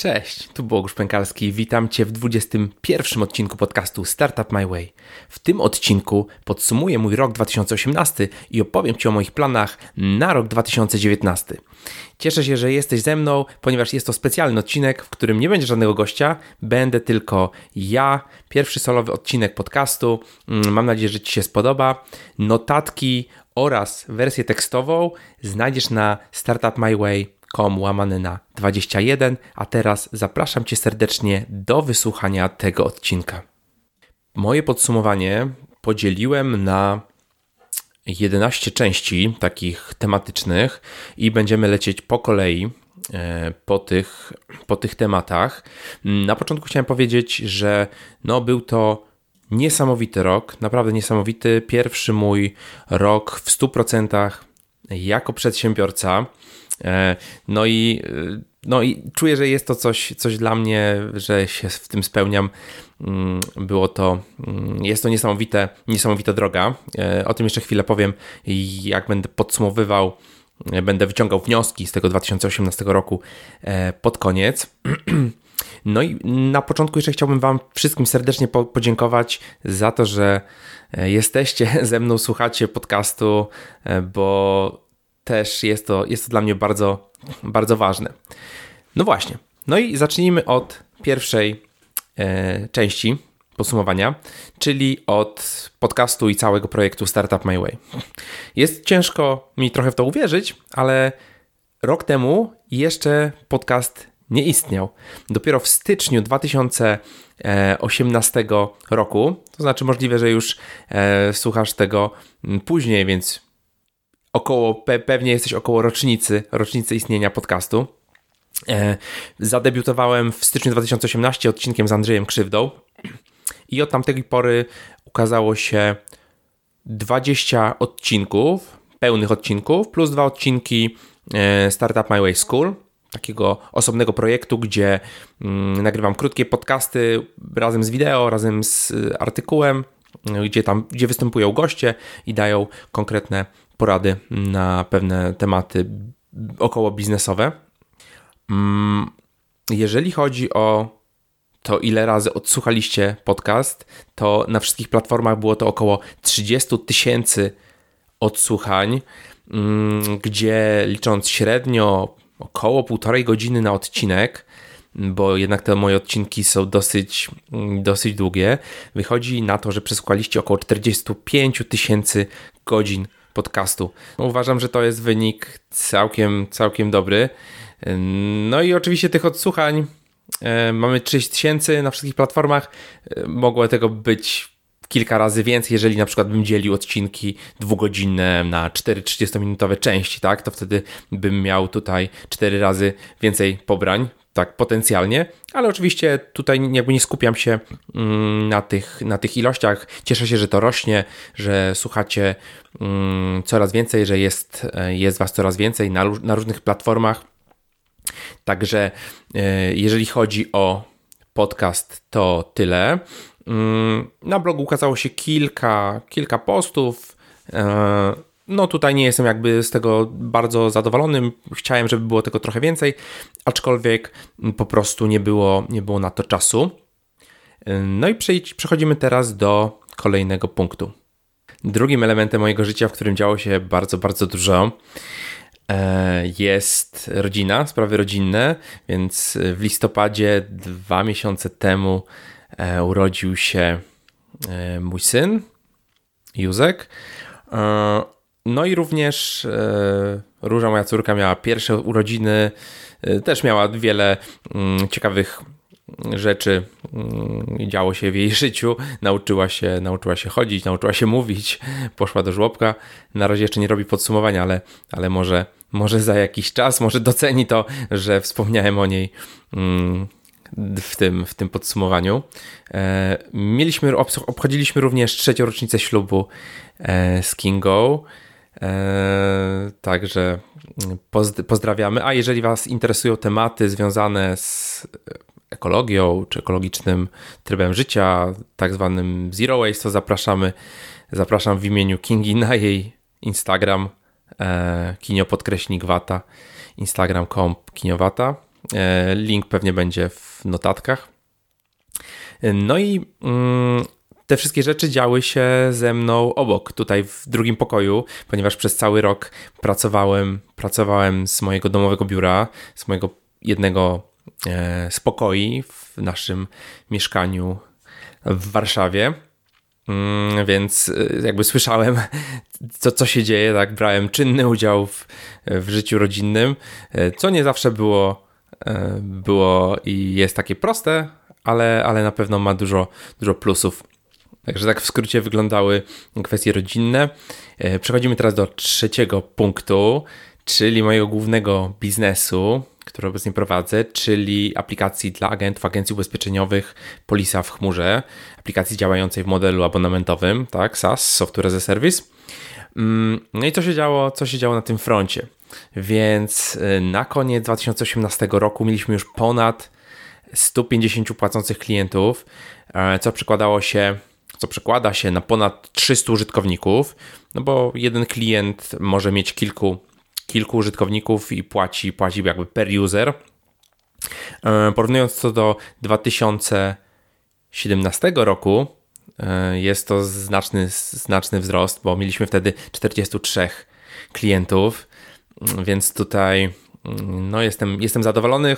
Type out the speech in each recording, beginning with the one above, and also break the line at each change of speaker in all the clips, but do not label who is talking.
Cześć, tu Bogusz Pękalski. Witam Cię w 21 odcinku podcastu Startup My Way. W tym odcinku podsumuję mój rok 2018 i opowiem Ci o moich planach na rok 2019. Cieszę się, że jesteś ze mną, ponieważ jest to specjalny odcinek, w którym nie będzie żadnego gościa, będę tylko ja. Pierwszy solowy odcinek podcastu. Mm, mam nadzieję, że Ci się spodoba. Notatki oraz wersję tekstową znajdziesz na startupmyway.com łamane na 21, a teraz zapraszam Cię serdecznie do wysłuchania tego odcinka. Moje podsumowanie podzieliłem na 11 części takich tematycznych i będziemy lecieć po kolei e, po tych, po tych tematach. Na początku chciałem powiedzieć, że no był to niesamowity rok, naprawdę niesamowity. Pierwszy mój rok w 100% jako przedsiębiorca. E, no i, no i czuję, że jest to coś, coś dla mnie, że się w tym spełniam. Mm, było to, mm, jest to niesamowite, niesamowita droga. E, o tym jeszcze chwilę powiem, jak będę podsumowywał, e, będę wyciągał wnioski z tego 2018 roku pod koniec. No i na początku jeszcze chciałbym Wam wszystkim serdecznie podziękować za to, że jesteście ze mną, słuchacie podcastu, bo też jest to, jest to dla mnie bardzo, bardzo ważne. No właśnie. No i zacznijmy od pierwszej e, części podsumowania, czyli od podcastu i całego projektu Startup My Way. Jest ciężko mi trochę w to uwierzyć, ale rok temu jeszcze podcast nie istniał. Dopiero w styczniu 2018 roku, to znaczy możliwe, że już e, słuchasz tego później, więc około, pe, pewnie jesteś około rocznicy, rocznicy istnienia podcastu. E, zadebiutowałem w styczniu 2018 odcinkiem z Andrzejem Krzywdą i od tamtej pory ukazało się 20 odcinków, pełnych odcinków, plus dwa odcinki e, Startup My Way School, takiego osobnego projektu, gdzie mm, nagrywam krótkie podcasty razem z wideo, razem z artykułem, gdzie tam, gdzie występują goście i dają konkretne porady na pewne tematy około biznesowe. Mm, jeżeli chodzi o to, ile razy odsłuchaliście podcast, to na wszystkich platformach było to około 30 tysięcy odsłuchań, mm, gdzie licząc średnio około półtorej godziny na odcinek, bo jednak te moje odcinki są dosyć, dosyć długie, wychodzi na to, że przesłuchaliście około 45 tysięcy godzin podcastu. No, uważam, że to jest wynik całkiem, całkiem dobry. No i oczywiście tych odsłuchań e, mamy 30 tysięcy na wszystkich platformach. E, mogło tego być kilka razy więcej, jeżeli na przykład bym dzielił odcinki dwugodzinne na 4 30-minutowe części, tak, to wtedy bym miał tutaj 4 razy więcej pobrań, tak potencjalnie, ale oczywiście tutaj jakby nie skupiam się mm, na tych, na tych ilościach. Cieszę się, że to rośnie, że słuchacie mm, coraz więcej, że jest, e, jest Was coraz więcej na, na różnych platformach. Także e, jeżeli chodzi o podcast, to tyle. Mm, na blogu ukazało się kilka, kilka postów. No tutaj nie jestem jakby z tego bardzo zadowolony. Chciałem, żeby było tego trochę więcej, aczkolwiek po prostu nie było, nie było na to czasu. No i przechodzimy teraz do kolejnego punktu. Drugim elementem mojego życia, w którym działo się bardzo, bardzo dużo, e, jest rodzina, sprawy rodzinne, więc w listopadzie dwa miesiące temu e, urodził się e, mój syn, Józek. No i również e, Róża, moja córka, miała pierwsze urodziny, e, też miała wiele mm, ciekawych rzeczy mm, działo się w jej życiu. Nauczyła się, nauczyła się chodzić, nauczyła się mówić, poszła do żłobka. Na razie jeszcze nie robi podsumowania, ale, ale może, może za jakiś czas, może doceni to, że wspomniałem o niej mm, w tym, w tym podsumowaniu. E, mieliśmy, obchodziliśmy również trzecią rocznicę ślubu z Kingą. Eee, także pozdrawiamy. A jeżeli Was interesują tematy związane z ekologią czy ekologicznym trybem życia, tak zwanym zero waste, to zapraszamy. Zapraszam w imieniu Kingi na jej Instagram e, kinio podkreśnik wata instagram.com kiniowata. Link pewnie będzie w notatkach. No i mm, te wszystkie rzeczy działy się ze mną obok, tutaj w drugim pokoju, ponieważ przez cały rok pracowałem, pracowałem z mojego domowego biura, z mojego jednego e, z pokoi w naszym mieszkaniu w Warszawie. Mm, więc e, jakby słyszałem, co, co się dzieje, tak, brałem czynny udział w, w życiu rodzinnym, e, co nie zawsze było, e, było i jest takie proste, ale, ale na pewno ma dużo, dużo plusów. Także tak w skrócie wyglądały kwestie rodzinne. E, przechodzimy teraz do trzeciego punktu, czyli mojego głównego biznesu, który obecnie prowadzę, czyli aplikacji dla agentów, agencji ubezpieczeniowych Polisa w chmurze, aplikacji działającej w modelu abonamentowym, tak, SaaS, Software as a Service. Mm, no i co się działo, co się działo na tym froncie? Więc e, na koniec 2018 roku mieliśmy już ponad 150 płacących klientów, e, co przekładało się co przekłada się na ponad 300 użytkowników, no bo jeden klient może mieć kilku, kilku użytkowników i płaci, płaci jakby per user. E, porównując to do 2017 roku, e, jest to znaczny, znaczny wzrost, bo mieliśmy wtedy 43 klientów, więc tutaj no jestem, jestem zadowolony.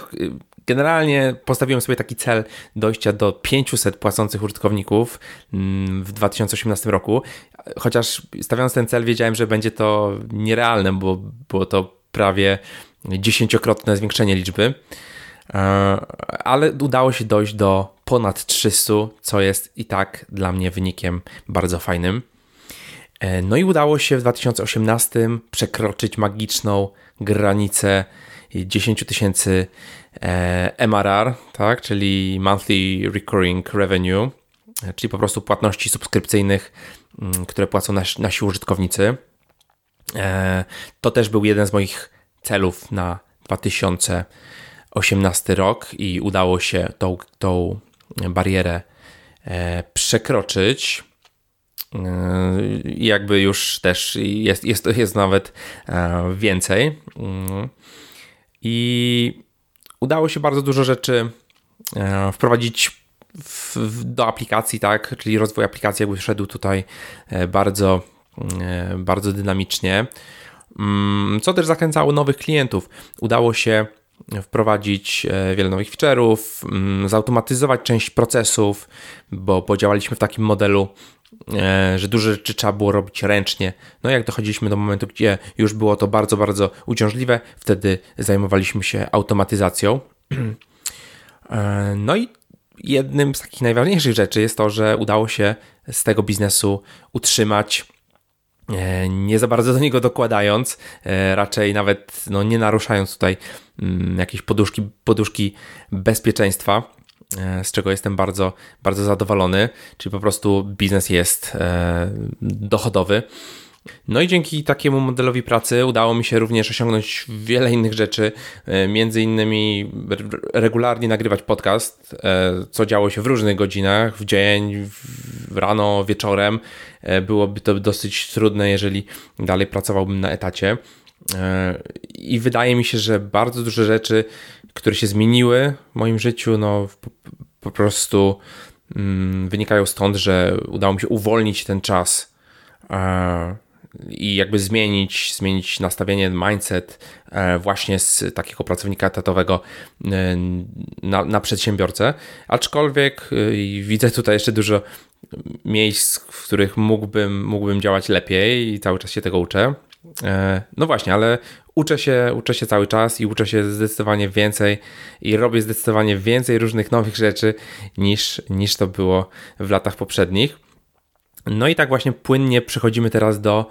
Generalnie postawiłem sobie taki cel dojścia do 500 płacących użytkowników mm, w 2018 roku, chociaż stawiając ten cel wiedziałem, że będzie to nierealne, bo było to prawie dziesięciokrotne zwiększenie liczby, e, ale udało się dojść do ponad 300, co jest i tak dla mnie wynikiem bardzo fajnym. E, no i udało się w 2018 przekroczyć magiczną granicę 10 tysięcy e, MRR, tak, czyli Monthly Recurring Revenue, e, czyli po prostu płatności subskrypcyjnych, mm, które płacą nasi, użytkownicy. To też był jeden z moich celów na 2018 rok i udało się tą, tą barierę przekroczyć. I jakby już też jest, jest, jest nawet e, więcej. Mm. I udało się bardzo dużo rzeczy e, wprowadzić w, do aplikacji, tak? Czyli rozwój aplikacji jakby szedł tutaj e, bardzo, bardzo dynamicznie. Mm, co też zachęcało nowych klientów. Udało się wprowadzić wiele nowych feature'ów, mm, zautomatyzować część procesów, bo podziałaliśmy w takim modelu że duże rzeczy trzeba było robić ręcznie. No jak dochodziliśmy do momentu, gdzie już było to bardzo, bardzo uciążliwe, wtedy zajmowaliśmy się automatyzacją. E, no i jednym z takich najważniejszych rzeczy jest to, że udało się z tego biznesu utrzymać e, nie za bardzo do niego dokładając, raczej nawet no, nie naruszając tutaj mm, jakiejś poduszki, poduszki bezpieczeństwa. E, z czego jestem bardzo, bardzo zadowolony, czyli po prostu biznes jest e, dochodowy. No i dzięki takiemu modelowi pracy udało mi się również osiągnąć wiele innych rzeczy, e, między innymi regularnie nagrywać podcast, co działo się w różnych godzinach, w dzień, w rano, wieczorem. Byłoby to dosyć trudne, jeżeli dalej pracowałbym na etacie. I wydaje mi się, że bardzo duże rzeczy które się zmieniły w moim życiu, no po, po prostu mm, wynikają stąd, że udało mi się uwolnić ten czas e, i jakby zmienić, zmienić nastawienie, mindset e, właśnie z takiego pracownika etatowego e, na, na przedsiębiorcę. Aczkolwiek e, widzę tutaj jeszcze dużo miejsc, w których mógłbym, mógłbym działać lepiej i cały czas się tego uczę. E, no właśnie, ale uczę się, uczę się cały czas i uczę się zdecydowanie więcej i robię zdecydowanie więcej różnych nowych rzeczy niż, niż to było w latach poprzednich. No i tak właśnie płynnie przechodzimy teraz do,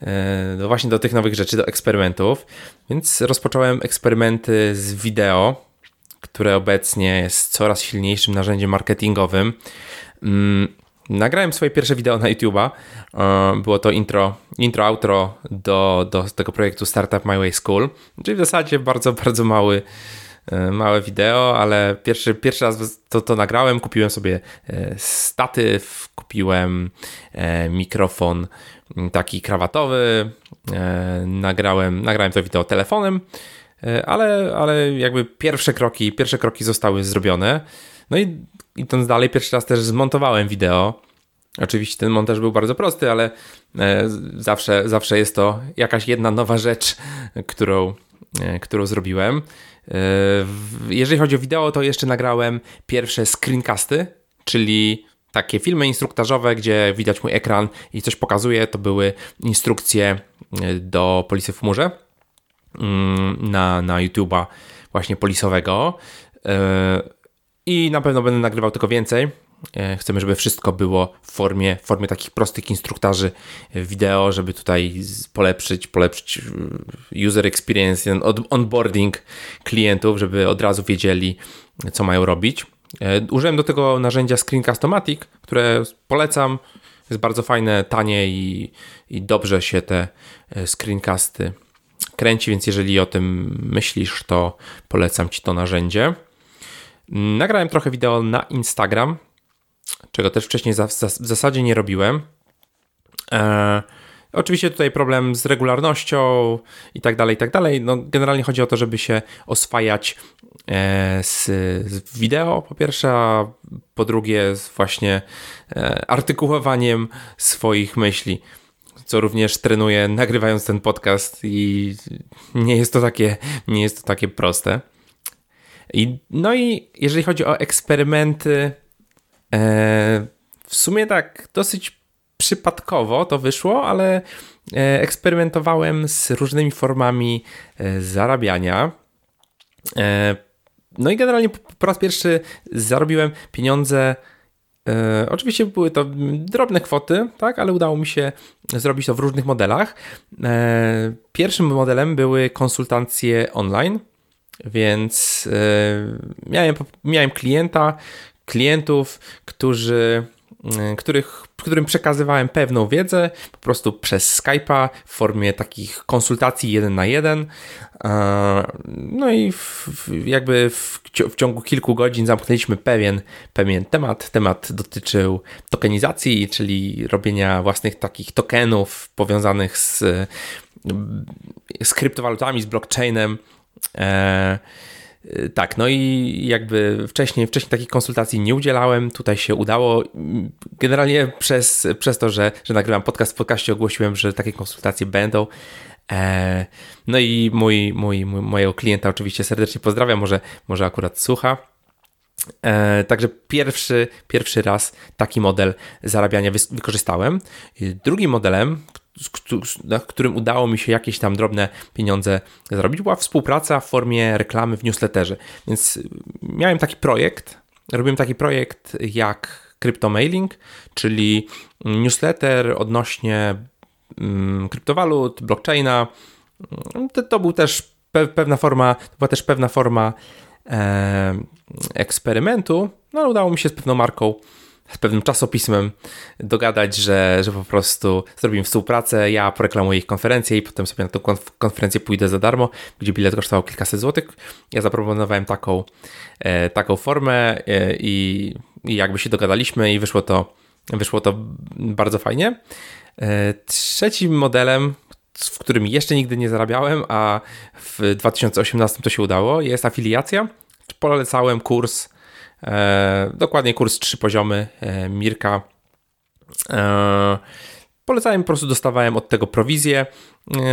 e, do właśnie do tych nowych rzeczy, do eksperymentów. Więc rozpocząłem eksperymenty z wideo, które obecnie jest coraz silniejszym narzędziem marketingowym. Nagrałem swoje pierwsze wideo na YouTube'a. E, było to intro, intro, outro do, do tego projektu Startup My Way School. Czyli w zasadzie bardzo, bardzo mały, e, małe wideo, ale pierwszy, pierwszy raz to, to nagrałem. Kupiłem sobie e, statyw, kupiłem mikrofon taki krawatowy. Nagrałem, nagrałem to wideo telefonem. ale, ale jakby pierwsze kroki, pierwsze kroki zostały zrobione. No i idąc dalej, pierwszy raz też zmontowałem wideo. Oczywiście ten montaż był bardzo prosty, ale zawsze, zawsze jest to jakaś jedna nowa rzecz, którą, którą zrobiłem. Jeżeli chodzi o wideo, to jeszcze nagrałem pierwsze screencasty, czyli takie filmy instruktażowe, gdzie widać mój ekran i coś pokazuje. To były instrukcje e, do polisy w chmurze mm, na, na YouTube'a właśnie polisowego. E, I na pewno będę nagrywał tylko więcej. E, chcemy, żeby wszystko było w formie, w formie takich prostych instruktarzy wideo, żeby tutaj polepszyć, polepszyć user experience, onboarding klientów, żeby od razu wiedzieli, co mają robić. E, użyłem do tego narzędzia Screencast-O-Matic, które polecam. Jest bardzo fajne, tanie i, i dobrze się te e, screencasty kręci, więc jeżeli o tym myślisz, to polecam Ci to narzędzie. Nagrałem trochę wideo na Instagram, czego też wcześniej w zasadzie nie robiłem. Eee, Oczywiście tutaj problem z regularnością i tak dalej, i tak dalej. No, generalnie chodzi o to, żeby się oswajać e, z, z wideo, po pierwsze, a po drugie z właśnie e, artykułowaniem swoich myśli co również trenuję nagrywając ten podcast i nie jest to takie, nie jest to takie proste. I, no i jeżeli chodzi o eksperymenty, e, w sumie tak dosyć przypadkowo to wyszło, ale e, eksperymentowałem z różnymi formami e, zarabiania. E, no i generalnie po raz pierwszy zarobiłem pieniądze. Oczywiście były to drobne kwoty, tak, ale udało mi się zrobić to w różnych modelach. Pierwszym modelem były konsultacje online, więc miałem, miałem klienta, klientów, którzy Y, których, którym przekazywałem pewną wiedzę po prostu przez Skype'a w formie takich konsultacji jeden na jeden. No i w, jakby w, w, ciągu kilku godzin zamknęliśmy pewien, pewien temat. Temat dotyczył tokenizacji, czyli robienia własnych takich tokenów powiązanych z, z kryptowalutami, z blockchainem. E, Y, tak, no i jakby wcześniej, wcześniej takich konsultacji nie udzielałem, tutaj się udało. Generalnie przez, przez to, że, że nagrywam podcast, w podcaście ogłosiłem, że takie konsultacje będą. E, no i mój, mój, mój, mojego klienta oczywiście serdecznie pozdrawiam, może, może akurat słucha. E, także pierwszy, pierwszy raz taki model zarabiania wykorzystałem. Drugim modelem, na którym udało mi się jakieś tam drobne pieniądze zarobić, była współpraca w formie reklamy w newsletterze. Więc y, miałem taki projekt, robiłem taki projekt jak CryptoMailing, czyli newsletter odnośnie mm, kryptowalut, blockchaina. To, to był też pewna forma, to była też pewna forma e, eksperymentu, no ale udało mi się z pewną marką z pewnym czasopismem dogadać, że, że po prostu zrobimy współpracę, ja poreklamuję ich konferencję i potem sobie na tę konferencję pójdę za darmo, gdzie bilet kosztował kilkaset złotych. Ja zaproponowałem taką, e, taką formę e, i, i jakby się dogadaliśmy i wyszło to, wyszło to bardzo fajnie. E, trzecim modelem, w którym jeszcze nigdy nie zarabiałem, a w 2018 to się udało, jest afiliacja. Polecałem kurs dokładnie kurs trzy poziomy e, Mirka. E, polecałem, po prostu dostawałem od tego prowizję.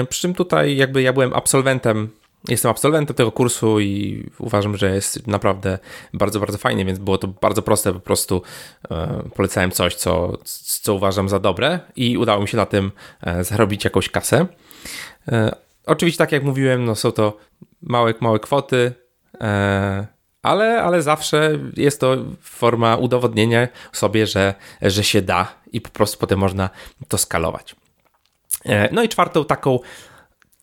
Przy czym tutaj jakby ja byłem absolwentem Jestem absolwentem tego kursu i uważam, że jest naprawdę bardzo, bardzo fajnie, więc było to bardzo proste. Po prostu polecałem coś, co, co uważam za dobre i udało mi się na tym zarobić jakąś kasę. Oczywiście, tak jak mówiłem, no są to małe, małe kwoty ale, ale zawsze jest to forma udowodnienia sobie, że, że się da i po prostu potem można to skalować. E, no i czwartą taką,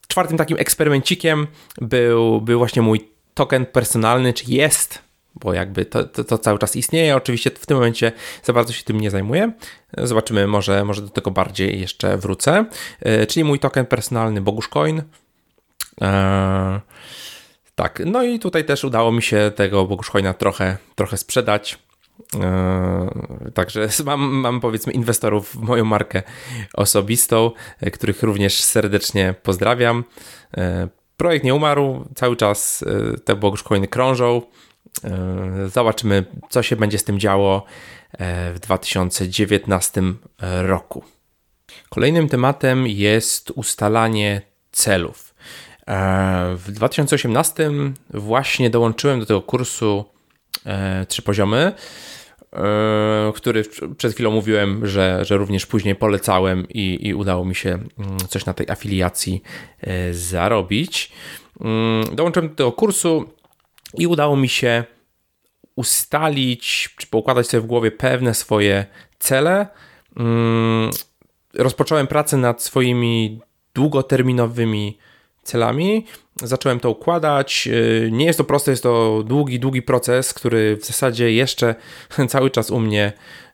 czwartym takim eksperymencikiem był, był właśnie mój token personalny, czy jest, bo jakby to, to, to, cały czas istnieje. Oczywiście w tym momencie za bardzo się tym nie zajmuję. Zobaczymy, może, może do tego bardziej jeszcze wrócę. E, czyli mój token personalny Bogusz Coin. Eee, tak, no i tutaj też udało mi się tego Boguszhojna trochę, trochę sprzedać. Yy, także mam, mam powiedzmy inwestorów w moją markę osobistą, których również serdecznie pozdrawiam. Yy, projekt nie umarł, cały czas te blogoszkoliny krążą. Zobaczymy, co się będzie z tym działo w 2019 roku. Kolejnym tematem jest ustalanie celów. W 2018 właśnie dołączyłem do tego kursu trzy poziomy E, który przed chwilą mówiłem, że, że również później polecałem i, i udało mi się mm, coś na tej afiliacji e, zarobić. Mm, dołączyłem do tego kursu i udało mi się ustalić, czy poukładać sobie w głowie pewne swoje cele. Mm, rozpocząłem pracę nad swoimi długoterminowymi celami. Zacząłem to układać. Y, nie jest to proste, jest to długi, długi proces, który w zasadzie jeszcze cały czas u mnie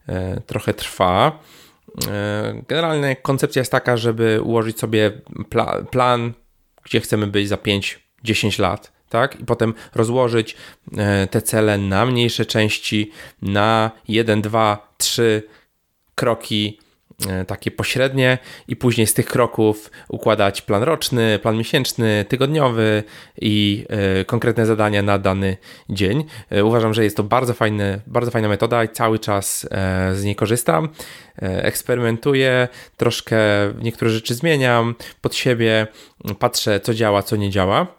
e, trochę trwa. E, generalnie koncepcja jest taka, żeby ułożyć sobie pla plan, gdzie chcemy być za 5-10 lat, tak? I potem rozłożyć e, te cele na mniejsze części, na 1, 2, 3 kroki takie pośrednie i później z tych kroków układać plan roczny, plan miesięczny, tygodniowy i e, konkretne zadania na dany dzień. E, uważam, że jest to bardzo, fajny, bardzo fajna metoda i cały czas z niej korzystam. Eksperymentuję, troszkę niektóre rzeczy zmieniam pod siebie, patrzę co działa, co nie działa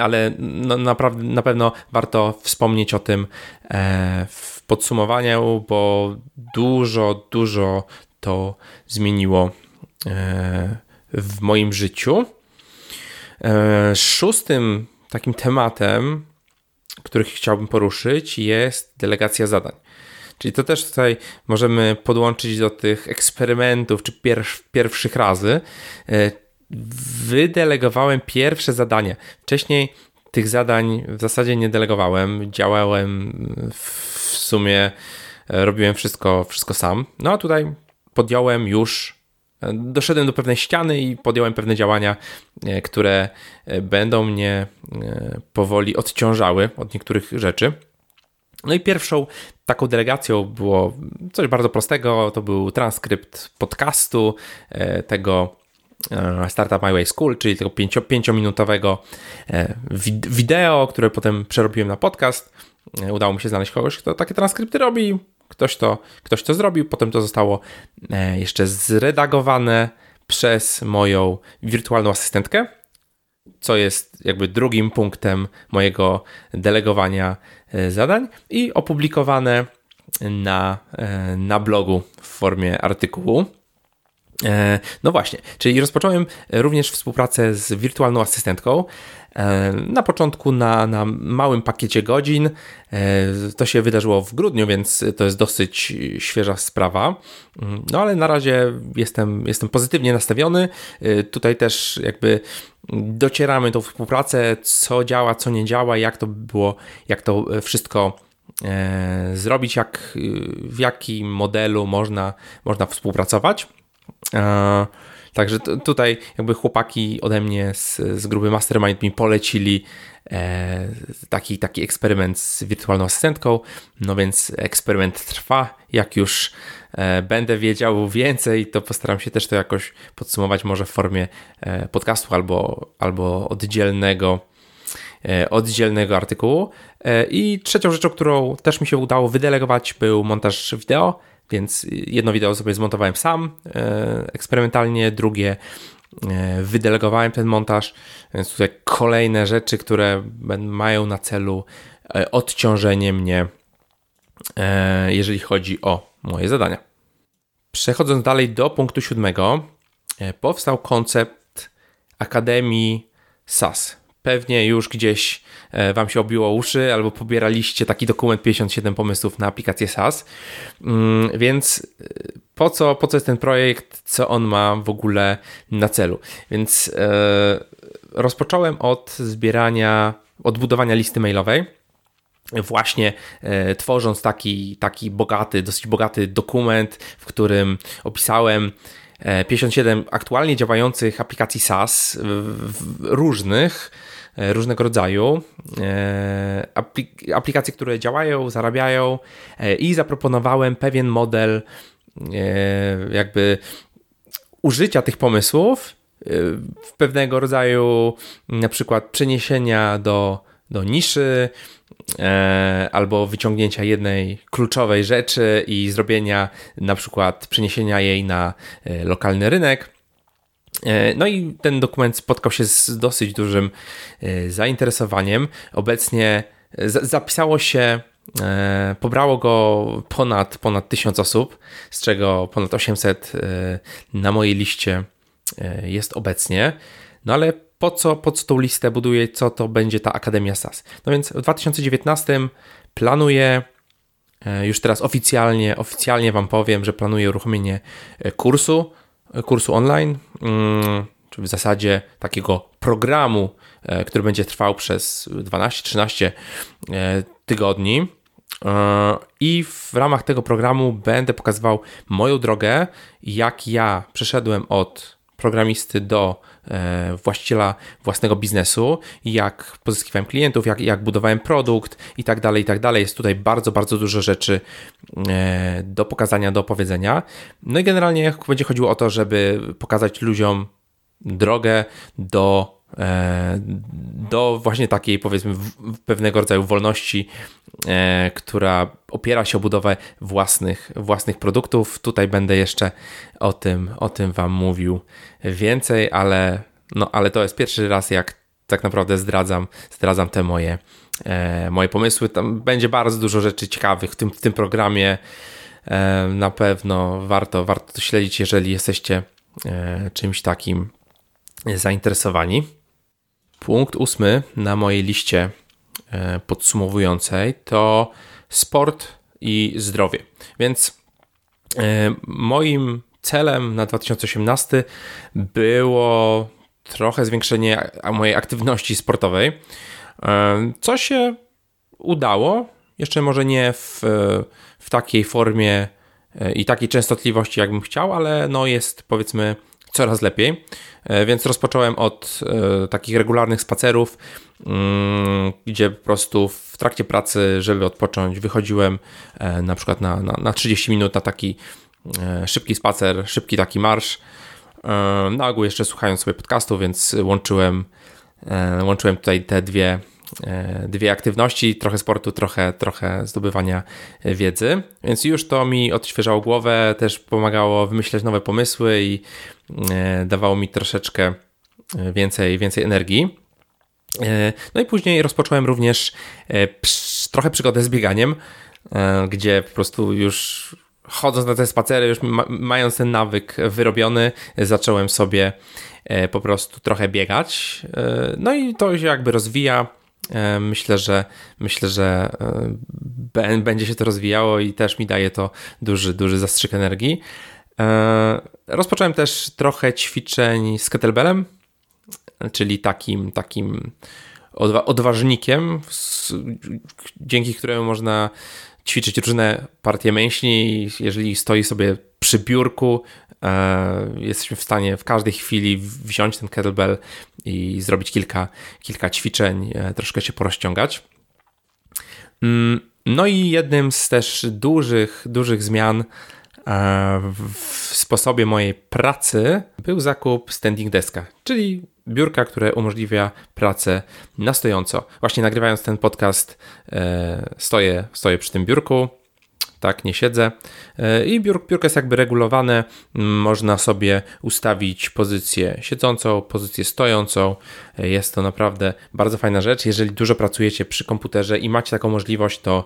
ale no, naprawdę, na pewno warto wspomnieć o tym w podsumowaniu, bo dużo, dużo to zmieniło e, w moim życiu. E, szóstym takim tematem, który chciałbym poruszyć, jest delegacja zadań. Czyli to też tutaj możemy podłączyć do tych eksperymentów czy pierwszych razy. E, wydelegowałem pierwsze zadanie. Wcześniej tych zadań w zasadzie nie delegowałem. Działałem w sumie, robiłem wszystko, wszystko sam. No a tutaj podjąłem już, e, doszedłem do pewnej ściany i podjąłem pewne działania, e, które e, będą mnie powoli odciążały od niektórych rzeczy. No i pierwszą taką delegacją było coś bardzo prostego, to był transkrypt podcastu tego Startup My Way School, czyli tego pięciominutowego wideo, które potem przerobiłem na podcast. Udało mi się znaleźć kogoś, kto takie transkrypty robi. Ktoś to, ktoś to zrobił, potem to zostało e, jeszcze zredagowane przez moją wirtualną asystentkę, co jest jakby drugim punktem mojego delegowania e, zadań i opublikowane na, e, na blogu w formie artykułu. No właśnie, czyli rozpocząłem również współpracę z wirtualną asystentką. E, na początku na, na małym pakiecie godzin. E, to się wydarzyło w grudniu, więc to jest dosyć świeża sprawa. Mm, no ale na razie jestem, jestem pozytywnie nastawiony. E, tutaj też jakby docieramy tą współpracę, co działa, co nie działa, jak to było, jak to wszystko zrobić, jak, w jakim modelu można, można współpracować. Także tutaj jakby chłopaki ode mnie z, z grupy Mastermind mi polecili e, taki, taki eksperyment z wirtualną asystentką. No więc eksperyment trwa. Jak już e, będę wiedział więcej, to postaram się też to jakoś podsumować, może w formie e, podcastu albo, albo oddzielnego e, oddzielnego artykułu. E, I trzecią rzeczą, którą też mi się udało wydelegować, był montaż wideo. Więc jedno wideo sobie zmontowałem sam e, eksperymentalnie, drugie e, wydelegowałem ten montaż, więc tutaj kolejne rzeczy, które mają na celu e, odciążenie mnie, jeżeli chodzi o moje zadania. Przechodząc dalej do punktu siódmego, powstał koncept Akademii SAS. Pewnie już gdzieś E, wam się obiło uszy, albo pobieraliście taki dokument 57 pomysłów na aplikację SaaS. Mm, więc e, po co, po co jest ten projekt, co on ma w ogóle na celu? Więc e, rozpocząłem od zbierania, od budowania listy mailowej właśnie e, tworząc taki, taki bogaty, dosyć bogaty dokument, w którym opisałem 57 aktualnie działających aplikacji SaaS różnych, E, różnego rodzaju. E, aplikacje, które działają, zarabiają e, i zaproponowałem pewien model jakby użycia tych pomysłów w pewnego rodzaju na przykład przeniesienia do, do niszy, e, albo wyciągnięcia jednej kluczowej rzeczy i zrobienia na przykład przeniesienia jej na e, lokalny rynek. E, no i ten dokument spotkał się z dosyć dużym e, zainteresowaniem. Obecnie zapisało się, pobrało go ponad, ponad 1000 osób, z czego ponad 800 na mojej liście jest obecnie. No ale po co, po co tą listę buduję, co to będzie ta Akademia SAS? No więc w 2019 planuję już teraz oficjalnie, oficjalnie Wam powiem, że planuję uruchomienie kursu kursu online, mm, czy w zasadzie takiego programu, e, który będzie trwał przez 12-13 e, tygodni. E, I w ramach tego programu będę pokazywał moją drogę, jak ja przeszedłem od programisty do e, właściciela własnego biznesu, jak pozyskiwałem klientów, jak, jak budowałem produkt i tak dalej, i tak dalej. Jest tutaj bardzo, bardzo dużo rzeczy e, do pokazania, do opowiedzenia. No i generalnie będzie chodziło o to, żeby pokazać ludziom drogę do E, do właśnie takiej powiedzmy pewnego rodzaju wolności, e, która opiera się o budowę własnych, własnych produktów. Tutaj będę jeszcze o tym, o tym Wam mówił więcej, ale, no, ale to jest pierwszy raz, jak tak naprawdę zdradzam, zdradzam te moje, e, moje pomysły. Tam będzie bardzo dużo rzeczy ciekawych w tym, w tym programie. Na pewno warto, warto to śledzić, jeżeli jesteście czymś takim zainteresowani. Punkt ósmy na mojej liście e, podsumowującej to sport i zdrowie. Więc e, moim celem na 2018 było trochę zwiększenie mojej aktywności sportowej, e, co się udało. Jeszcze może nie w, w takiej formie i takiej częstotliwości, jakbym chciał, ale no jest powiedzmy coraz lepiej. E, więc rozpocząłem od e, takich regularnych spacerów, mm, gdzie po prostu w trakcie pracy, żeby odpocząć, wychodziłem e, na przykład na, na, na 30 minut na taki szybki spacer, szybki taki marsz. Na ogół jeszcze słuchając sobie podcastu, więc łączyłem, łączyłem tutaj te dwie dwie aktywności, trochę sportu, trochę, trochę zdobywania wiedzy. Więc już to mi odświeżało głowę, też pomagało wymyśleć nowe pomysły i e, dawało mi troszeczkę więcej, więcej energii. E, no i później rozpocząłem również trochę przygodę z bieganiem, gdzie po prostu już chodząc na te spacery, już mając ten nawyk wyrobiony, zacząłem sobie po prostu trochę biegać. No i to się jakby rozwija. E, myślę, że myślę, że e, będzie się to rozwijało i też mi daje to duży, duży zastrzyk energii. E, rozpocząłem też trochę ćwiczeń z kettlebellem, czyli takim, takim odważnikiem, dzięki któremu można ćwiczyć różne partie mięśni. Jeżeli stoi sobie przy biurku, jesteśmy w stanie w każdej chwili wziąć ten kettlebell i zrobić kilka, kilka ćwiczeń, e, troszkę się porozciągać. Mm, no i jednym z też dużych, dużych zmian e, w sposobie mojej pracy był zakup standing deska, czyli biurka, które umożliwia pracę na stojąco. Właśnie nagrywając ten podcast stoję, stoję przy tym biurku, tak, nie siedzę. E, I biur, biurko jest jakby regulowane, można sobie ustawić pozycję siedzącą, pozycję stojącą. E, jest to naprawdę bardzo fajna rzecz. Jeżeli dużo pracujecie przy komputerze i macie taką możliwość, to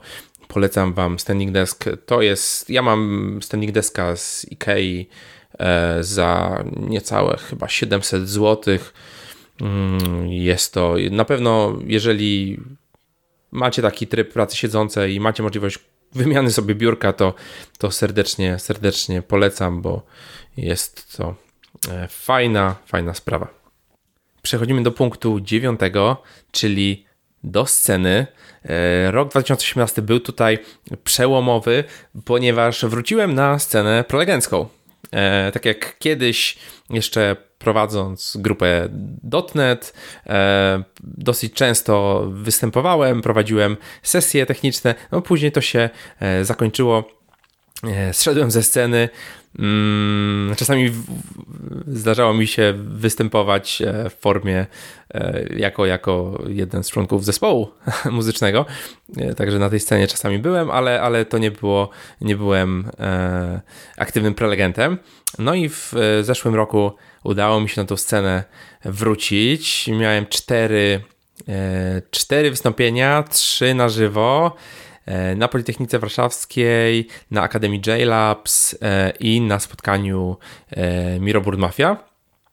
polecam Wam Standing Desk. To jest, ja mam Standing Deska z Ikei e, za niecałe chyba 700 zł. Mm, jest to na pewno, jeżeli macie taki tryb pracy siedzącej i macie możliwość wymiany sobie biurka, to, to serdecznie, serdecznie polecam, bo jest to e, fajna, fajna sprawa. Przechodzimy do punktu dziewiątego, czyli do sceny. E, rok 2018 był tutaj przełomowy, ponieważ wróciłem na scenę prolegencką. E, tak jak kiedyś jeszcze prowadząc grupę .NET, e, dosyć często występowałem, prowadziłem sesje techniczne, no później to się e, zakończyło Zszedłem ze sceny. Mm, czasami zdarzało mi się występować w formie jako, jako jeden z członków zespołu muzycznego. Także na tej scenie czasami byłem, ale, ale to nie było, nie byłem aktywnym prelegentem. No i w zeszłym roku udało mi się na tą scenę wrócić. Miałem cztery, e, cztery wystąpienia, trzy na żywo e, na Politechnice Warszawskiej, na Akademii JLabs e, i na spotkaniu Mirobird Mafia.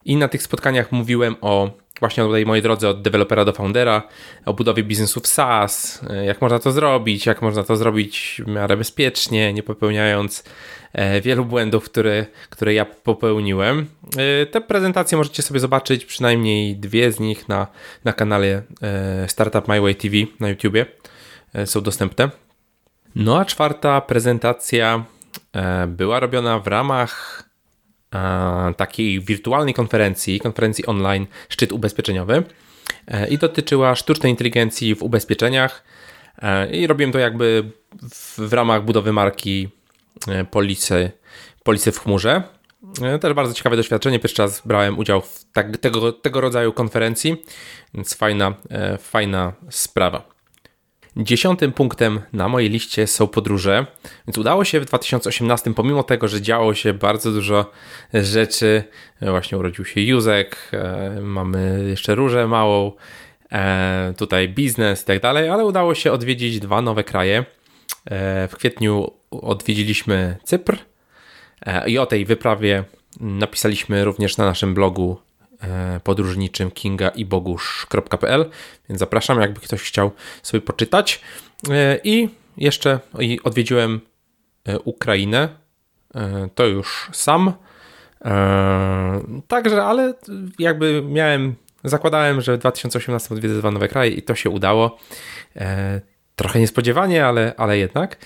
I na tych spotkaniach mówiłem o właśnie tej mojej drodze od dewelopera do foundera, o budowie biznesów SaaS, jak można to zrobić, jak można to zrobić w miarę bezpiecznie, nie popełniając E, wielu błędów, które, które ja popełniłem. E, te prezentacje możecie sobie zobaczyć, przynajmniej dwie z nich na, na kanale e, Startup My Way TV na YouTubie są dostępne. No a czwarta prezentacja była robiona w ramach takiej wirtualnej konferencji, konferencji online Szczyt Ubezpieczeniowy i dotyczyła sztucznej inteligencji w ubezpieczeniach i robiłem to jakby w, w ramach budowy marki E, polisy, polisy w chmurze. E, też bardzo ciekawe doświadczenie. Pierwszy raz brałem udział w tak, tego, tego rodzaju konferencji, więc fajna, e, fajna sprawa. Dziesiątym punktem na mojej liście są podróże, więc udało się w 2018, pomimo tego, że działo się bardzo dużo rzeczy, właśnie urodził się Józek, mamy jeszcze różę małą, tutaj biznes i tak dalej, ale udało się odwiedzić dwa nowe kraje. W kwietniu odwiedziliśmy Cypr e, i o tej wyprawie napisaliśmy również na naszym blogu e, podróżniczym kingaibogusz.pl, więc zapraszam, jakby ktoś chciał sobie poczytać. E, I jeszcze odwiedziłem Ukrainę, to już sam. Także, ale jakby miałem, zakładałem, że w 2018 odwiedzę dwa nowe kraje i to się udało. Trochę niespodziewanie, ale, ale jednak.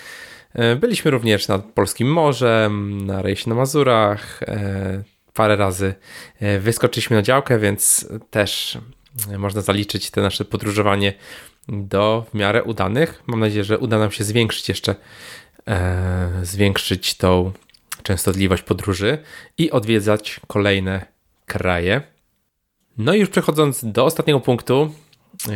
E, byliśmy również nad Polskim Morzem, na rejsie na Mazurach. E, parę razy e, wyskoczyliśmy na działkę, więc też można zaliczyć te nasze podróżowanie do w miarę udanych. Mam nadzieję, że uda nam się zwiększyć jeszcze, zwiększyć tą częstotliwość podróży i odwiedzać kolejne kraje. No i już przechodząc do ostatniego punktu,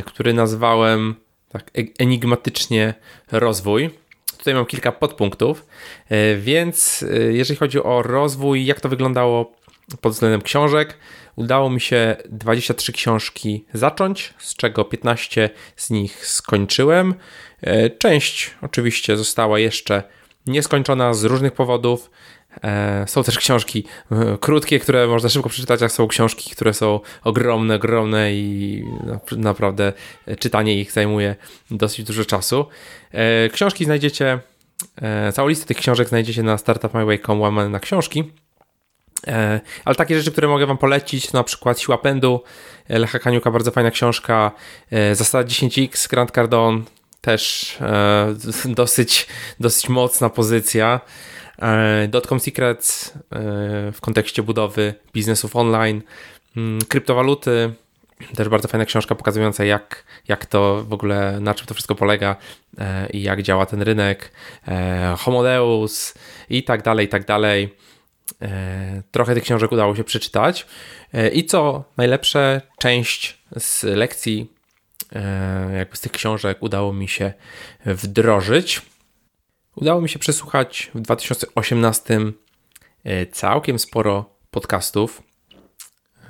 który nazwałem tak enigmatycznie rozwój tutaj mam kilka podpunktów, e, więc e, jeżeli chodzi o rozwój, jak to wyglądało pod względem książek, udało mi się 23 książki zacząć, z czego 15 z nich skończyłem. E, część oczywiście została jeszcze nieskończona z różnych powodów. E, są też książki e, krótkie, które można szybko przeczytać, a są książki, które są ogromne, ogromne i naprawdę czytanie ich zajmuje dosyć dużo czasu. Książki znajdziecie, całą listę tych książek znajdziecie na startupmyway.com łamane na książki. Ale takie rzeczy, które mogę Wam polecić, na przykład Siła Pędu, Lecha Kaniuka, bardzo fajna książka, Zasada 10x, Grant Cardone, też dosyć, dosyć mocna pozycja. E, Dotcom Secrets e, w kontekście budowy biznesów online, mm, kryptowaluty, też bardzo fajna książka pokazująca, jak, jak to w ogóle, na czym to wszystko polega e, i jak działa ten rynek, Homodeus i tak dalej, i tak dalej. Trochę tych książek udało się przeczytać. I co najlepsze, część z lekcji, jakby z tych książek, udało mi się wdrożyć. Udało mi się przesłuchać w 2018 e, całkiem sporo podcastów,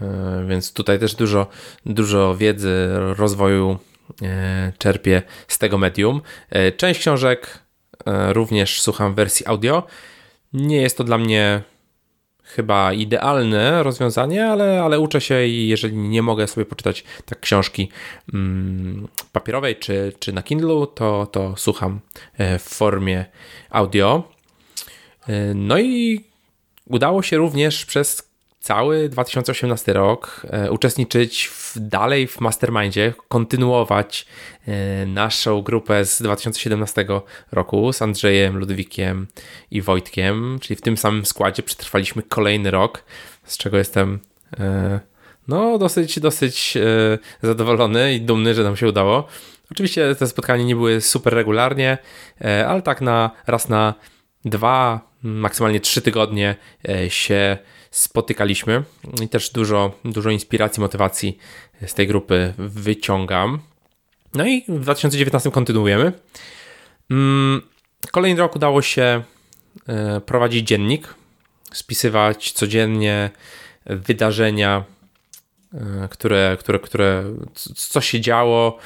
e, więc tutaj też dużo, dużo wiedzy, rozwoju e, czerpię z tego medium. Część książek również słucham w wersji audio. Nie jest to dla mnie chyba idealne rozwiązanie, ale, ale uczę się i jeżeli nie mogę sobie poczytać tak książki mm, papierowej czy, czy na Kindle, to, to słucham e, w formie audio. E, no i udało się również przez cały 2018 rok e, uczestniczyć w, dalej w Mastermindzie, kontynuować e, naszą grupę z 2017 roku z Andrzejem, Ludwikiem i Wojtkiem, czyli w tym samym składzie przetrwaliśmy kolejny rok, z czego jestem e, no dosyć, dosyć zadowolony i dumny, że nam się udało. Oczywiście te spotkania nie były super regularnie, ale tak na raz na dwa, maksymalnie trzy tygodnie się spotykaliśmy i też dużo, dużo inspiracji, motywacji z tej grupy wyciągam. No i w 2019 kontynuujemy. Mm, kolejny rok udało się e, prowadzić dziennik, spisywać codziennie wydarzenia, e, które, które, które co się działo,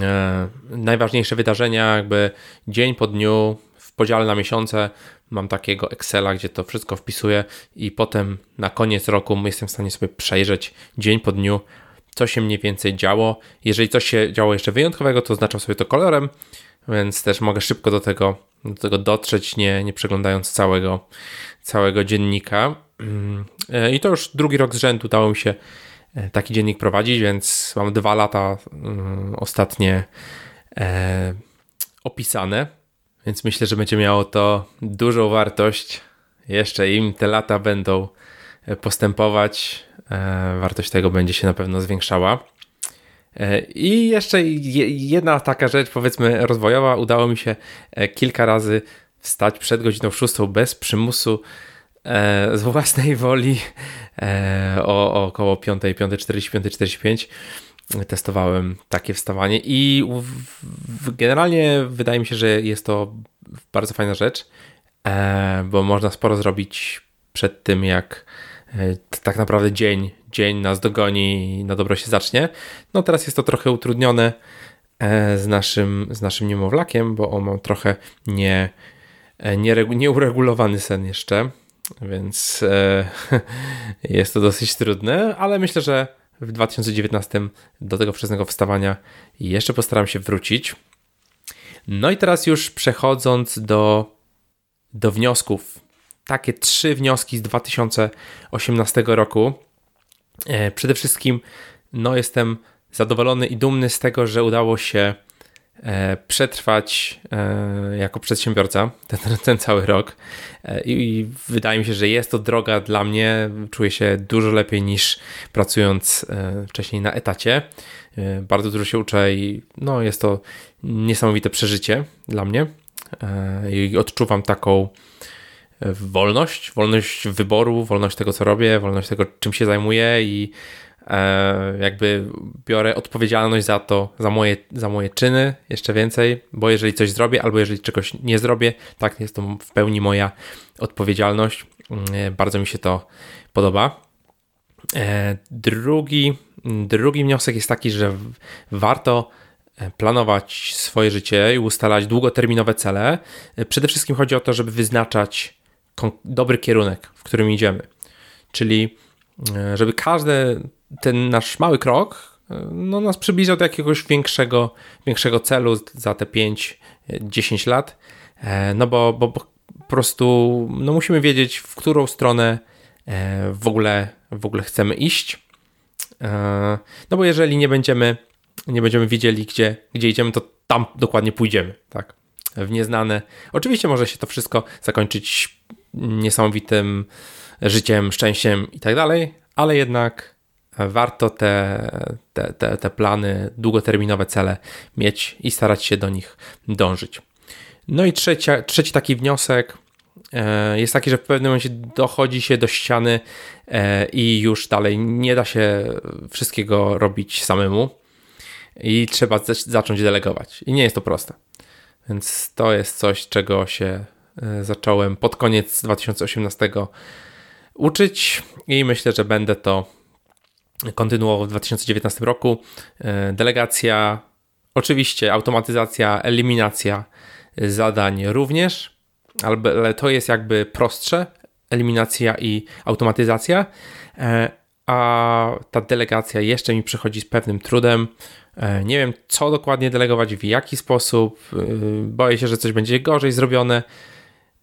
e, najważniejsze wydarzenia, jakby dzień po dniu, w podziale na miesiące. Mam takiego Excela, gdzie to wszystko wpisuję, i potem na koniec roku jestem w stanie sobie przejrzeć dzień po dniu, co się mniej więcej działo. Jeżeli coś się działo jeszcze wyjątkowego, to oznaczam sobie to kolorem, więc też mogę szybko do tego, do tego dotrzeć, nie, nie przeglądając całego, całego dziennika. Mm, I to już drugi rok z rzędu udało mi się e, taki dziennik prowadzić, więc mam dwa lata mm, ostatnie e, opisane, więc myślę, że będzie miało to dużą wartość. Jeszcze im te lata będą e, postępować, wartość tego będzie się na pewno zwiększała. E, I jeszcze jedna taka rzecz, powiedzmy, rozwojowa. Udało mi się e, kilka razy wstać przed godziną 6 bez przymusu, e, z własnej woli o, około 5, 5.40, 5.45 testowałem takie wstawanie i generalnie wydaje mi się, że jest to bardzo fajna rzecz, bo można sporo zrobić przed tym, jak tak naprawdę dzień dzień nas dogoni i na dobro się zacznie. No teraz jest to trochę utrudnione e, z naszym, z naszym niemowlakiem, bo on ma trochę nie, e, nie, nieuregulowany sen jeszcze, więc e, jest to dosyć trudne, ale myślę, że w 2019 do tego wczesnego wstawania jeszcze postaram się wrócić. No i teraz już przechodząc do, do wniosków. Takie trzy wnioski z 2018 roku. E, przede wszystkim no, jestem zadowolony i dumny z tego, że udało się przetrwać e, jako przedsiębiorca ten, ten cały rok I, wydaje mi się, że jest to droga dla mnie. Czuję się dużo lepiej niż pracując wcześniej na etacie. Bardzo dużo się uczę i no, jest to niesamowite przeżycie dla mnie i odczuwam taką wolność, wolność wyboru, wolność tego, co robię, wolność tego, czym się zajmuję i e, jakby biorę odpowiedzialność za to, za moje, za moje czyny jeszcze więcej, bo jeżeli coś zrobię albo jeżeli czegoś nie zrobię, tak jest to w pełni moja odpowiedzialność. E, bardzo mi się to podoba. E, drugi, drugi wniosek jest taki, że warto planować swoje życie i ustalać długoterminowe cele. Przede wszystkim chodzi o to, żeby wyznaczać dobry kierunek, w którym idziemy. Czyli, e, żeby każdy ten nasz mały krok e, no, nas przybliżał do jakiegoś większego, większego celu za te 5-10 lat. E, no bo, bo, bo po prostu no, musimy wiedzieć, w którą stronę w ogóle, w ogóle chcemy iść. No bo jeżeli nie będziemy, nie będziemy wiedzieli, gdzie, gdzie idziemy, to tam dokładnie pójdziemy, tak? W nieznane. Oczywiście może się to wszystko zakończyć niesamowitym życiem, szczęściem i tak dalej, ale jednak warto te, te, te, te plany, długoterminowe cele mieć i starać się do nich dążyć. No i trzecia, trzeci taki wniosek e, jest taki, że w pewnym momencie dochodzi się do ściany e, i już dalej nie da się wszystkiego robić samemu i trzeba zacząć delegować. I nie jest to proste. Więc to jest coś, czego się E, zacząłem pod koniec 2018 uczyć i myślę, że będę to kontynuował w 2019 roku. E, delegacja, oczywiście automatyzacja, eliminacja zadań również, ale to jest jakby prostsze, eliminacja i automatyzacja, e, a ta delegacja jeszcze mi przychodzi z pewnym trudem. Nie wiem, co dokładnie delegować, w jaki sposób. Boję się, że coś będzie gorzej zrobione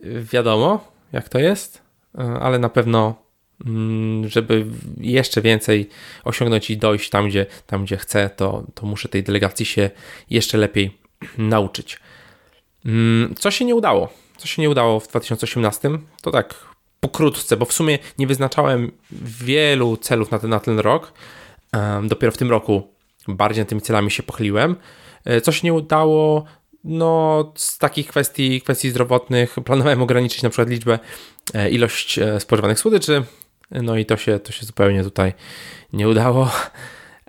wiadomo, jak to jest, e, ale na pewno, żeby jeszcze więcej osiągnąć i dojść tam, gdzie, tam, gdzie chcę, to, to muszę tej delegacji się jeszcze lepiej nauczyć. Mm, co się nie udało? Co się nie udało w 2018? To tak pokrótce, bo w sumie nie wyznaczałem wielu celów na ten, na ten rok. Dopiero w tym roku bardziej nad tymi celami się pochyliłem. E, co się nie udało? no, z takich kwestii, kwestii zdrowotnych planowałem ograniczyć na przykład liczbę, ilość spożywanych słodyczy, no i to się, to się zupełnie tutaj nie udało.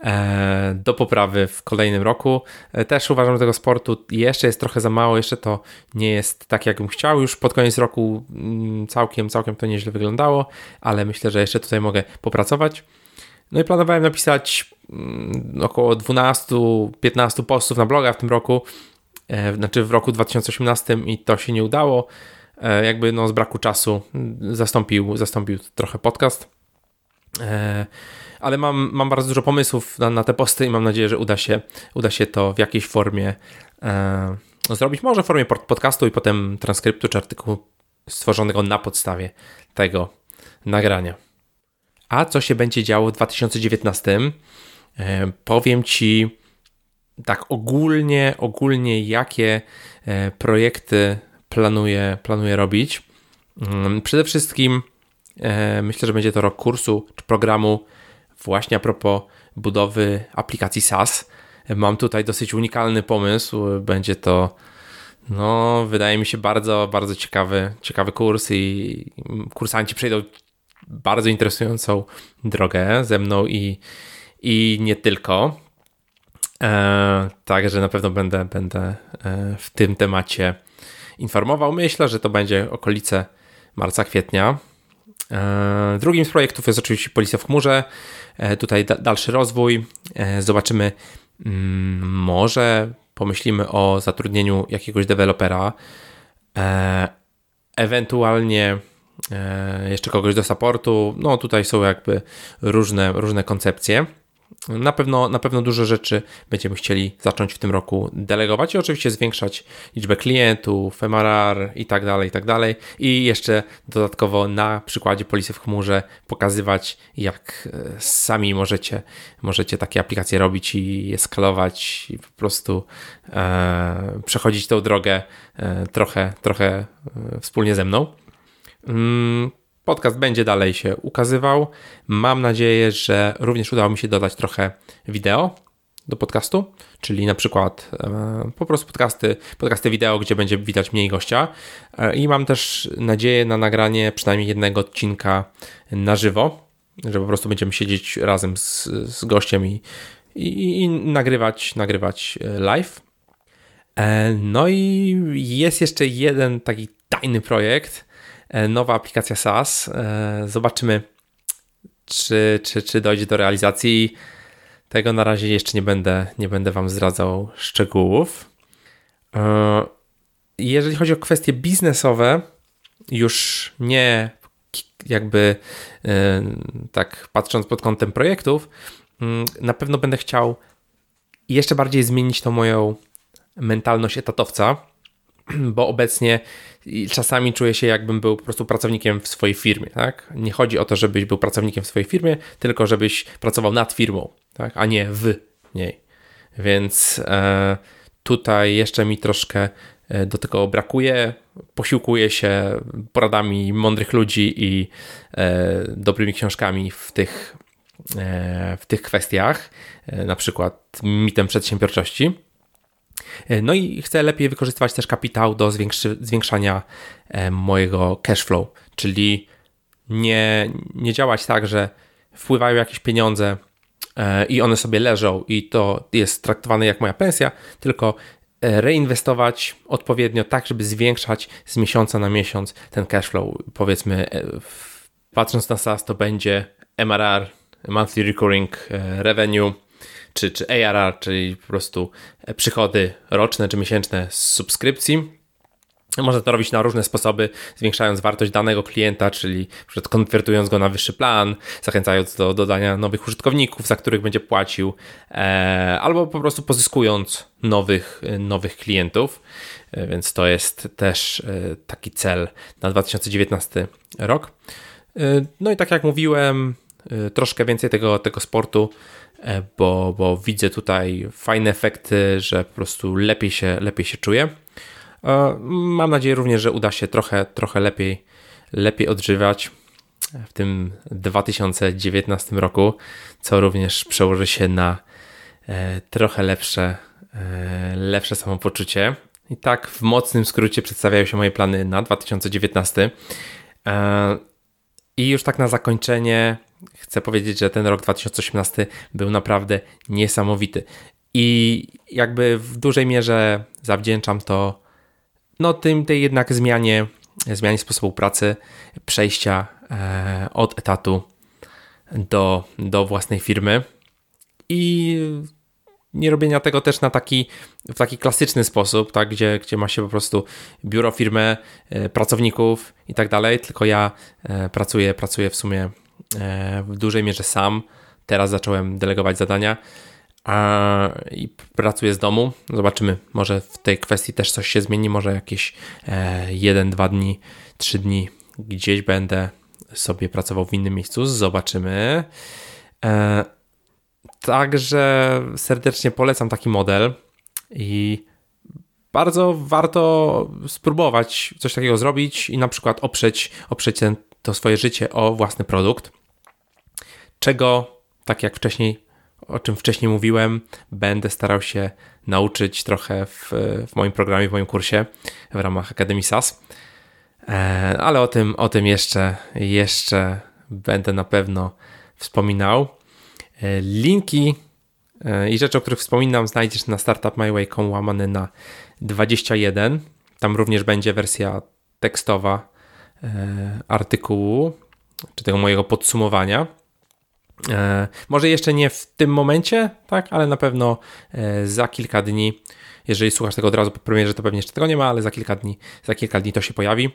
E, do poprawy w kolejnym roku. E, też uważam, że tego sportu jeszcze jest trochę za mało, jeszcze to nie jest tak, jakbym chciał. Już pod koniec roku mm, całkiem, całkiem to nieźle wyglądało, ale myślę, że jeszcze tutaj mogę popracować. No i planowałem napisać mm, około 12-15 postów na bloga w tym roku, e, znaczy w roku 2018 i to się nie udało. Jakby no z braku czasu zastąpił, zastąpił trochę podcast ale mam, mam bardzo dużo pomysłów na, na te posty i mam nadzieję, że uda się, uda się to w jakiejś formie e, zrobić. Może w formie podcastu i potem transkryptu czy artykułu stworzonego na podstawie tego nagrania. A co się będzie działo w 2019? E, powiem Ci tak ogólnie, ogólnie jakie e, projekty planuję, planuję robić. Mm, przede wszystkim e, myślę, że będzie to rok kursu czy programu Właśnie a propos budowy aplikacji SaaS, mam tutaj dosyć unikalny pomysł. Będzie to, no, wydaje mi się bardzo, bardzo ciekawy, ciekawy kurs i kursanci przejdą bardzo interesującą drogę ze mną i, i nie tylko. E, także na pewno będę, będę e, w tym temacie informował. Myślę, że to będzie okolice marca, kwietnia. E, drugim z projektów jest oczywiście Policja w chmurze. E, tutaj dalszy rozwój. E, zobaczymy, mm, może pomyślimy o zatrudnieniu jakiegoś dewelopera, ewentualnie jeszcze kogoś do supportu. No tutaj są jakby różne, różne koncepcje. Na pewno, na pewno dużo rzeczy będziemy chcieli zacząć w tym roku delegować i oczywiście zwiększać liczbę klientów, MRR i tak dalej, i tak dalej. I jeszcze dodatkowo na przykładzie Polisy w chmurze pokazywać, jak e, sami możecie, możecie takie aplikacje robić i je skalować i po prostu e, przechodzić tą drogę e, trochę, trochę e, wspólnie ze mną. Mm, Podcast będzie dalej się ukazywał. Mam nadzieję, że również udało mi się dodać trochę wideo do podcastu, czyli na przykład e, po prostu podcasty, podcasty wideo, gdzie będzie widać mniej gościa. E, I mam też nadzieję na nagranie przynajmniej jednego odcinka na żywo, że po prostu będziemy siedzieć razem z, z gościem i, i, i nagrywać, nagrywać e, live. No i jest jeszcze jeden taki tajny projekt, nowa aplikacja SaaS. E, zobaczymy, czy, czy, czy dojdzie do realizacji. Tego na razie jeszcze nie będę, nie będę Wam zdradzał szczegółów. E, jeżeli chodzi o kwestie biznesowe, już nie jakby tak patrząc pod kątem projektów, mm, na pewno będę chciał jeszcze bardziej zmienić tą moją mentalność etatowca, bo obecnie czasami czuję się, jakbym był po prostu pracownikiem w swojej firmie. Tak? Nie chodzi o to, żebyś był pracownikiem w swojej firmie, tylko żebyś pracował nad firmą, tak? a nie w niej. Więc e, tutaj jeszcze mi troszkę e, do tego brakuje. Posiłkuję się poradami mądrych ludzi i e, dobrymi książkami w tych, e, w tych kwestiach, e, na przykład mitem przedsiębiorczości. E, no i chcę lepiej wykorzystywać też kapitał do zwiększania e, mojego cash flow, czyli nie, nie działać tak, że wpływają jakieś pieniądze e, i one sobie leżą i to jest traktowane jak moja pensja, tylko reinwestować odpowiednio tak, żeby zwiększać z miesiąca na miesiąc ten cash flow. Powiedzmy, patrząc na SaaS, to będzie MRR, Monthly Recurring Revenue, czy, czy ARR, czyli po prostu przychody roczne czy miesięczne z subskrypcji. Można to robić na różne sposoby, zwiększając wartość danego klienta, czyli konwertując go na wyższy plan, zachęcając do dodania nowych użytkowników, za których będzie płacił, e, albo po prostu pozyskując nowych, nowych klientów. E, więc to jest też e, taki cel na 2019 rok. No i tak jak mówiłem, troszkę więcej tego, tego sportu E, bo, bo widzę tutaj fajne efekty, że po prostu lepiej się, lepiej się czuję. E, mam nadzieję również, że uda się trochę, trochę lepiej, lepiej odżywać w tym 2019 roku, co również przełoży się na e, trochę lepsze, lepsze samopoczucie I tak w mocnym skrócie przedstawiają się moje plany na 2019. E, I już tak na zakończenie chcę powiedzieć, że ten rok 2018 był naprawdę niesamowity. I jakby w dużej mierze zawdzięczam to no tym tej jednak zmianie, zmianie sposobu pracy, przejścia e, od etatu do, do własnej firmy i nie robienia tego też na taki, w taki klasyczny sposób, tak, gdzie, gdzie ma się po prostu biuro, firmę, e, pracowników i tak dalej, tylko ja e, pracuję, pracuję w sumie w dużej mierze sam. Teraz zacząłem delegować zadania a, i pracuję z domu. Zobaczymy, może w tej kwestii też coś się zmieni, może jakieś jeden, dwa dni, trzy dni gdzieś będę sobie pracował w innym miejscu. Zobaczymy. Także serdecznie polecam taki model i bardzo warto spróbować coś takiego zrobić i na przykład oprzeć, oprzeć ten, to swoje życie o własny produkt, czego, tak jak wcześniej, o czym wcześniej mówiłem, będę starał się nauczyć trochę w, w moim programie, w moim kursie w ramach Akademii SAS. E, ale o tym, o tym jeszcze, jeszcze będę na pewno wspominał. E, linki e, i rzeczy, o których wspominam, znajdziesz na startupmyway.com łamane na 21. Tam również będzie wersja tekstowa artykułu, czy tego mojego podsumowania. Może jeszcze nie w tym momencie, tak, ale na pewno za kilka dni. Jeżeli słuchasz tego od razu po premierze, to pewnie jeszcze tego nie ma, ale za kilka dni, za kilka dni to się pojawi.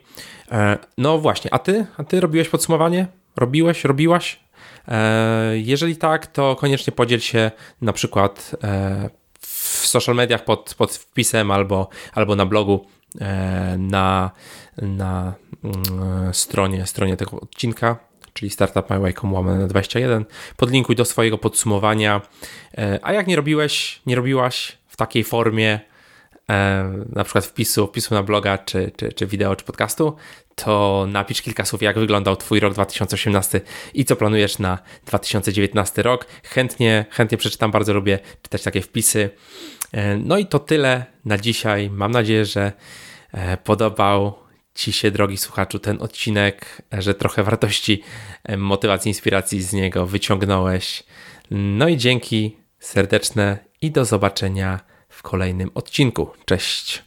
No właśnie, a ty? A ty robiłeś podsumowanie? Robiłeś, robiłaś? E, jeżeli tak, to koniecznie podziel się na przykład e, w social mediach pod, pod wpisem albo, albo na blogu e, na, na mm, stronie, stronie tego odcinka, czyli startupmyway.com łamane na 21. Podlinkuj do swojego podsumowania. A jak nie robiłeś, nie robiłaś w takiej formie, na przykład wpisu, wpisu na bloga, czy, czy, czy wideo, czy podcastu, to napisz kilka słów, jak wyglądał Twój rok 2018 i co planujesz na 2019 rok. Chętnie, chętnie przeczytam, bardzo lubię czytać takie wpisy. E, no i to tyle na dzisiaj. Mam nadzieję, że e, podobał Ci się, drogi słuchaczu, ten odcinek, że trochę wartości, e, motywacji, inspiracji z niego wyciągnąłeś. No i dzięki serdeczne i do zobaczenia w kolejnym odcinku. Cześć!